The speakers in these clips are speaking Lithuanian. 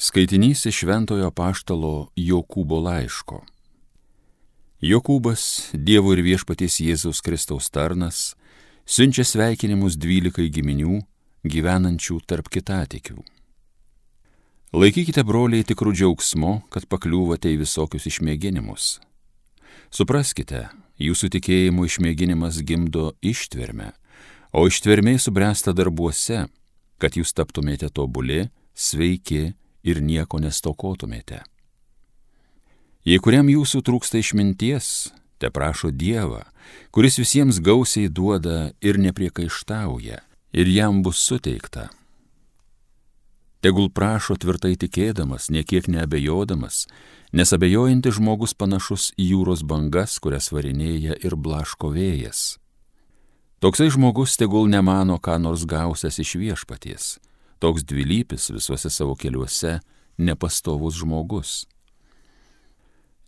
Skaitinys iš Šventojo Paštalo Jokūbo laiško. Jokūbas, Dievo ir viešpaties Jėzaus Kristaus tarnas, siunčia sveikinimus dvylikai giminių gyvenančių tarp kitatikių. Laikykite broliai tikrų džiaugsmo, kad pakliūvate į visokius išmėginimus. Supraskite, jūsų tikėjimo išmėginimas gimdo ištvermę, o ištvermė subręsta darbuose, kad jūs taptumėte tobuli, sveiki ir nieko nestokotumėte. Jei kuriam jūsų trūksta išminties, te prašo Dievą, kuris visiems gausiai duoda ir nepriekaištauja, ir jam bus suteikta. Tegul prašo tvirtai tikėdamas, niekiek neabejodamas, nes abejojantis žmogus panašus į jūros bangas, kurias varinėja ir blaško vėjas. Toksai žmogus tegul nemano, ką nors gausias iš viešpaties, toks dvilypis visuose savo keliuose nepastovus žmogus.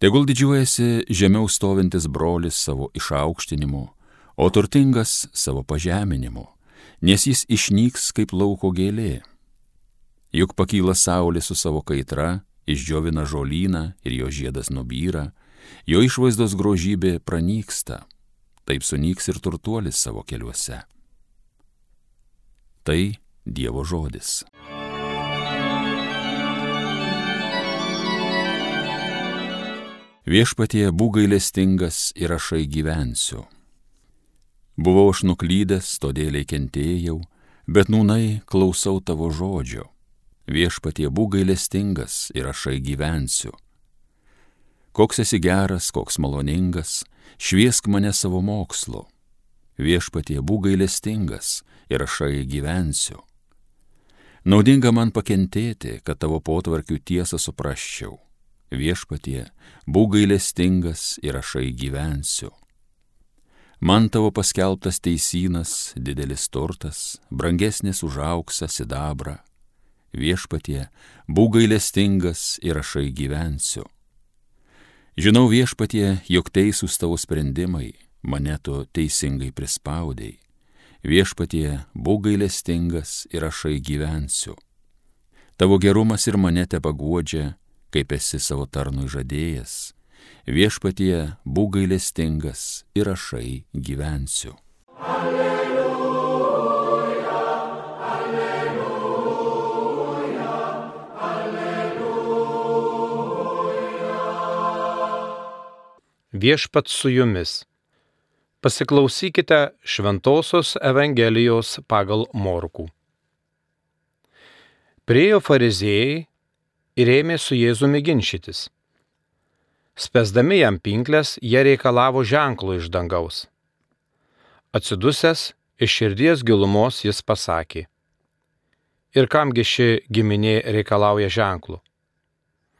Tegul didžiuojasi žemiau stovintis brolis savo išaukštinimu, o turtingas savo pažeminimu, nes jis išnyks kaip lauko gėlė. Juk pakyla saulė su savo kaitra, išdžiovina žolyną ir jo žiedas nubyra, jo išvaizdos grožybė pranyksta, taip sunyks ir turtuolis savo keliuose. Tai Dievo žodis. Viešpatie būgailestingas ir ašai gyvensiu. Buvau aš nuklydęs, todėl kentėjau, bet nūnai klausau tavo žodžio. Viešpatie būgailestingas ir ašai gyvensiu. Koks esi geras, koks maloningas, šviesk mane savo mokslu. Viešpatie būgailestingas ir ašai gyvensiu. Naudinga man pakentėti, kad tavo potvarkių tiesą suprasčiau. Viešpatie, būk gailestingas ir ašai gyvensiu. Man tavo paskelbtas teisynas, didelis turtas, brangesnis už auksą sidabrą. Viešpatie, būk gailestingas ir ašai gyvensiu. Žinau viešpatie, jog teisūs tavo sprendimai, mane tu teisingai prispaudėjai viešpatie, būk gailestingas ir ašai gyvensiu. Tavo gerumas ir mane te paguodžia, kaip esi savo tarnui žadėjęs. Viešpatie, būk gailestingas ir ašai gyvensiu. Alleluja. Viešpat su jumis Pasiklausykite Šventojios Evangelijos pagal Morkų. Priejo fariziejai ir ėmė su Jėzumi ginčytis. Spesdami jam pinklės, jie reikalavo ženklo iš dangaus. Atsidusęs iš širdies gilumos jis pasakė. Ir kamgi ši giminė reikalauja ženklų?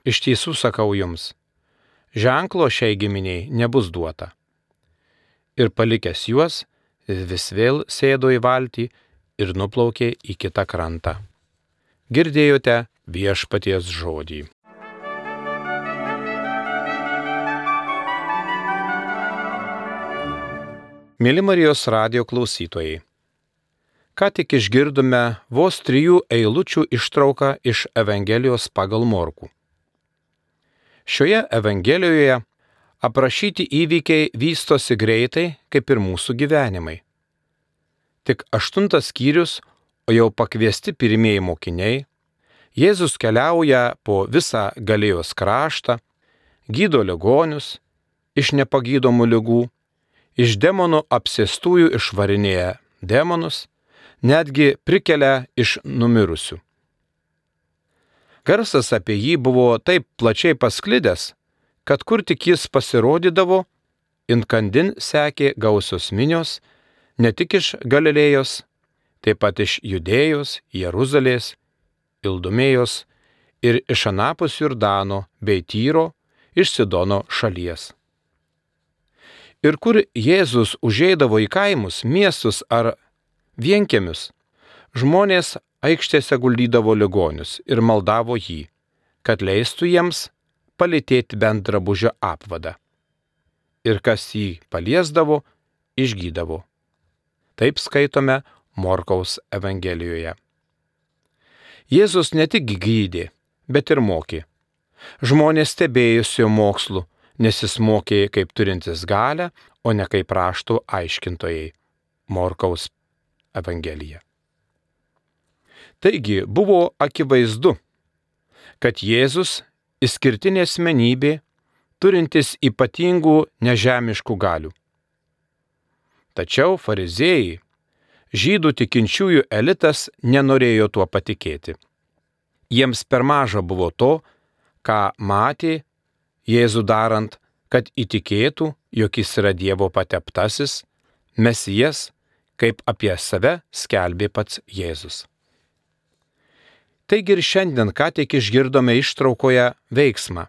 Iš tiesų sakau jums, ženklo šiai giminiai nebus duota ir palikęs juos, vis vėl sėdo į valtį ir nuplaukė į kitą krantą. Girdėjote viešpaties žodį. Mėly Marijos radio klausytojai. Ką tik išgirdome vos trijų eilučių ištrauką iš Evangelijos pagal Morkų. Šioje Evangelijoje aprašyti įvykiai vystosi greitai, kaip ir mūsų gyvenimai. Tik aštuntas skyrius, o jau pakviesti pirmieji mokiniai, Jėzus keliauja po visą galėjos kraštą, gydo ligonius, iš nepagydomų lygų, iš demonų apsėstųjų išvarinėja demonus, netgi prikelia iš numirusių. Garsas apie jį buvo taip plačiai pasklidęs, kad kur tik jis pasirodydavo, inkandin sekė gausios minios, ne tik iš Galilėjos, taip pat iš Judėjos, Jeruzalės, Ildumėjos ir iš Anapus Jordano bei Tyro, iš Sidono šalies. Ir kur Jėzus užeidavo į kaimus, miestus ar vienkėmius, žmonės aikštėse guldydavo ligonius ir maldavo jį, kad leistų jiems palitėti bent drabužio apvadą. Ir kas jį paliesdavo, išgydavo. Taip skaitome Morkaus Evangelijoje. Jėzus ne tik gydė, bet ir mokė. Žmonės stebėjusi jo mokslu, nes jis mokė kaip turintis galę, o ne kaip raštų aiškintojai. Morkaus Evangelija. Taigi buvo akivaizdu, kad Jėzus išskirtinė asmenybė, turintis ypatingų nežemiškų galių. Tačiau fariziejai, žydų tikinčiųjų elitas nenorėjo tuo patikėti. Jiems per maža buvo to, ką matė Jėzų darant, kad įtikėtų, jog jis yra Dievo pateptasis, mesijas, kaip apie save skelbė pats Jėzus. Taigi ir šiandien ką tik išgirdome ištraukoje veiksmą.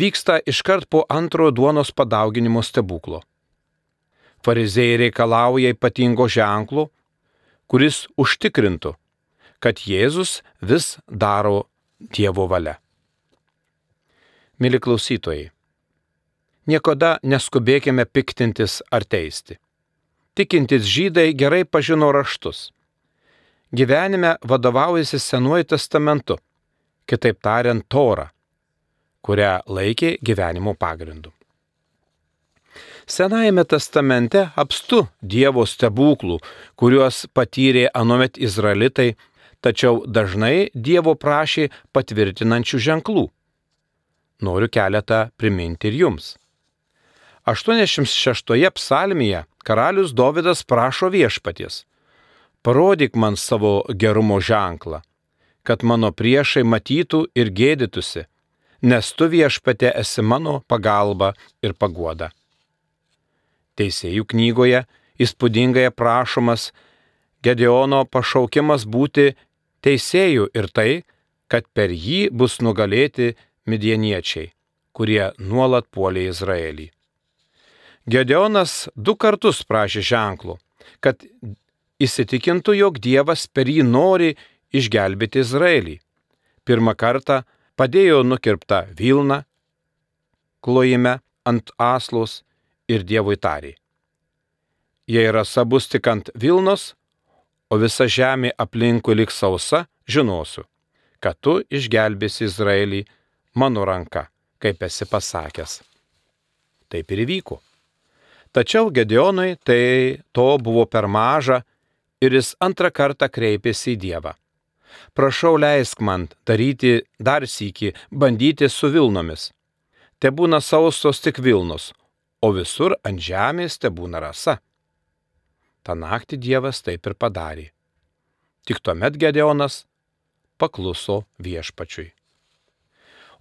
Vyksta iškart po antrojo duonos padauginimo stebuklo. Farizėjai reikalauja ypatingo ženklo, kuris užtikrintų, kad Jėzus vis daro Dievo valia. Mili klausytojai, niekada neskubėkime piktintis ar teisti. Tikintis žydai gerai pažino raštus. Gyvenime vadovaujasi Senuoju testamentu, kitaip tariant, Tora, kurią laikė gyvenimo pagrindu. Senajame testamente apstu Dievo stebuklų, kuriuos patyrė anuomet izraelitai, tačiau dažnai Dievo prašė patvirtinančių ženklų. Noriu keletą priminti ir jums. 86 psalmėje karalius Dovydas prašo viešpaties. Parodyk man savo gerumo ženklą, kad mano priešai matytų ir gėdytųsi, nes tu viešpate esi mano pagalba ir paguoda. Teisėjų knygoje įspūdingai aprašomas Gedeono pašaukimas būti teisėjų ir tai, kad per jį bus nugalėti midieniečiai, kurie nuolat puolė Izraelį. Gedeonas du kartus prašė ženklų, kad įsitikintų, jog Dievas per jį nori išgelbėti Izraelį. Pirmą kartą padėjo nukirptą Vilną, klojime ant aslos ir Dievui tarė. Jei rasa bus tik ant Vilnos, o visa žemė aplinkui liks sausa, žinosiu, kad tu išgelbėsi Izraelį mano ranka, kaip esi pasakęs. Taip ir įvyko. Tačiau Gedeonui tai to buvo per maža ir jis antrą kartą kreipėsi į Dievą. Prašau leisk man daryti dar sįki, bandyti su Vilnomis. Te būna sausos tik Vilnos, o visur ant žemės te būna rasa. Ta naktį Dievas taip ir padarė. Tik tuomet Gedeonas pakluso viešpačiui.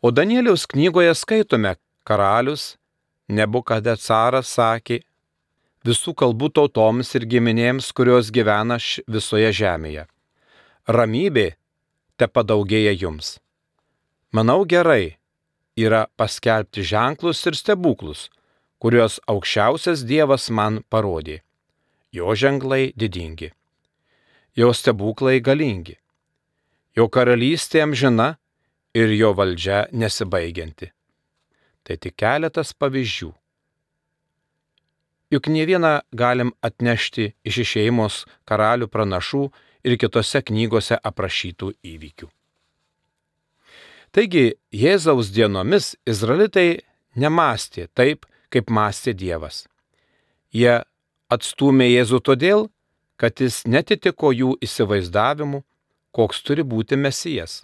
O Danieliaus knygoje skaitome, karalius Nebukadecaras sakė visų kalbų tautoms ir giminėms, kurios gyvena visoje žemėje. Ramybė te padaugėja jums. Manau gerai yra paskelbti ženklus ir stebuklus, kuriuos aukščiausias Dievas man parodė. Jo ženklai didingi, jo stebuklai galingi, jo karalystė amžina ir jo valdžia nesibaigianti. Tai tik keletas pavyzdžių. Juk ne vieną galim atnešti iš išeimos karalių pranašų ir kitose knygose aprašytų įvykių. Taigi Jėzaus dienomis izraelitai nemastė taip, kaip mąstė Dievas. Jie atstumė Jėzų todėl, kad jis netitiko jų įsivaizdavimu, koks turi būti mesijas.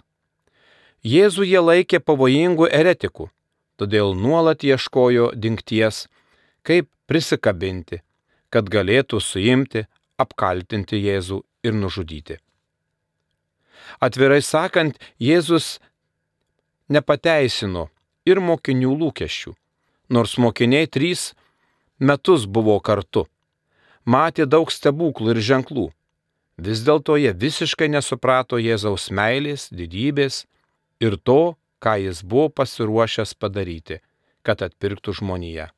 Jėzų jie laikė pavojingų eretikų, todėl nuolat ieškojo dinkties, kaip prisikabinti, kad galėtų suimti, apkaltinti Jėzų ir nužudyti. Atvirai sakant, Jėzus nepateisino ir mokinių lūkesčių, nors mokiniai trys metus buvo kartu. Matė daug stebuklų ir ženklų. Vis dėlto jie visiškai nesuprato Jėzaus meilės, didybės ir to, ką jis buvo pasiruošęs padaryti, kad atpirktų žmoniją.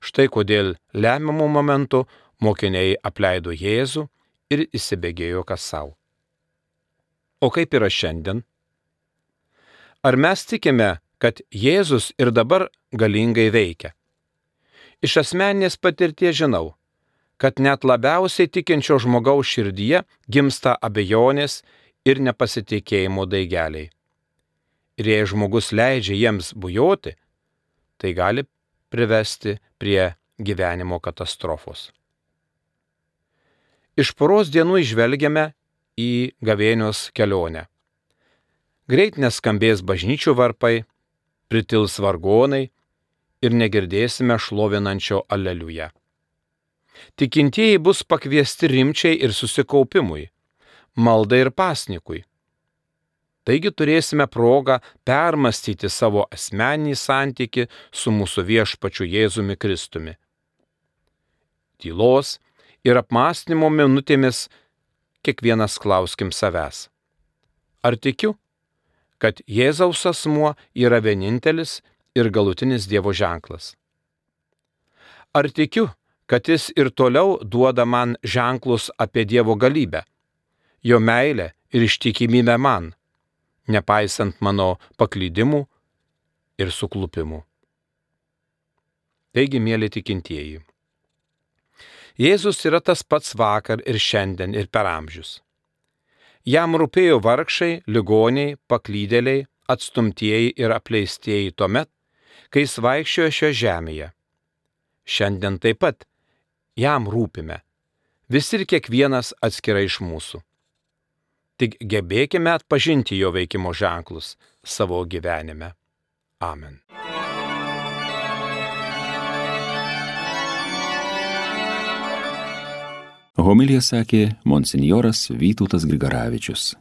Štai kodėl lemiamų momentų mokiniai apleido Jėzų ir įsibėgėjo kas savo. O kaip yra šiandien? Ar mes tikime, kad Jėzus ir dabar galingai veikia. Iš asmeninės patirties žinau, kad net labiausiai tikinčio žmogaus širdyje gimsta abejonės ir nepasitikėjimo daigeliai. Ir jei žmogus leidžia jiems bujoti, tai gali privesti prie gyvenimo katastrofos. Iš poros dienų išvelgiame į gavėnios kelionę. Greit neskambės bažnyčių varpai, pritils vargonai ir negirdėsime šlovinančio aleliuja. Tikintieji bus pakviesti rimčiai ir susikaupimui, maldai ir pasnikui. Taigi turėsime progą permastyti savo asmenį santyki su mūsų viešpačiu Jėzumi Kristumi. Tylos ir apmąstymo minutėmis kiekvienas klauskim savęs. Ar tikiu, kad Jėzaus asmuo yra vienintelis ir galutinis Dievo ženklas? Ar tikiu, kad jis ir toliau duoda man ženklus apie Dievo galybę, jo meilę ir ištikimybę man, nepaisant mano paklydimų ir suklupimų? Taigi, mėly tikintieji, Jėzus yra tas pats vakar ir šiandien ir per amžius. Jam rūpėjo vargšai, ligoniai, paklydėliai, atstumtieji ir apleistieji tuomet, kai jis vaikščiojo šioje žemėje. Šiandien taip pat jam rūpime, visi ir kiekvienas atskirai iš mūsų. Tik gebėkime atpažinti jo veikimo ženklus savo gyvenime. Amen. Homilija sakė monsinjoras Vytautas Grigaravičius.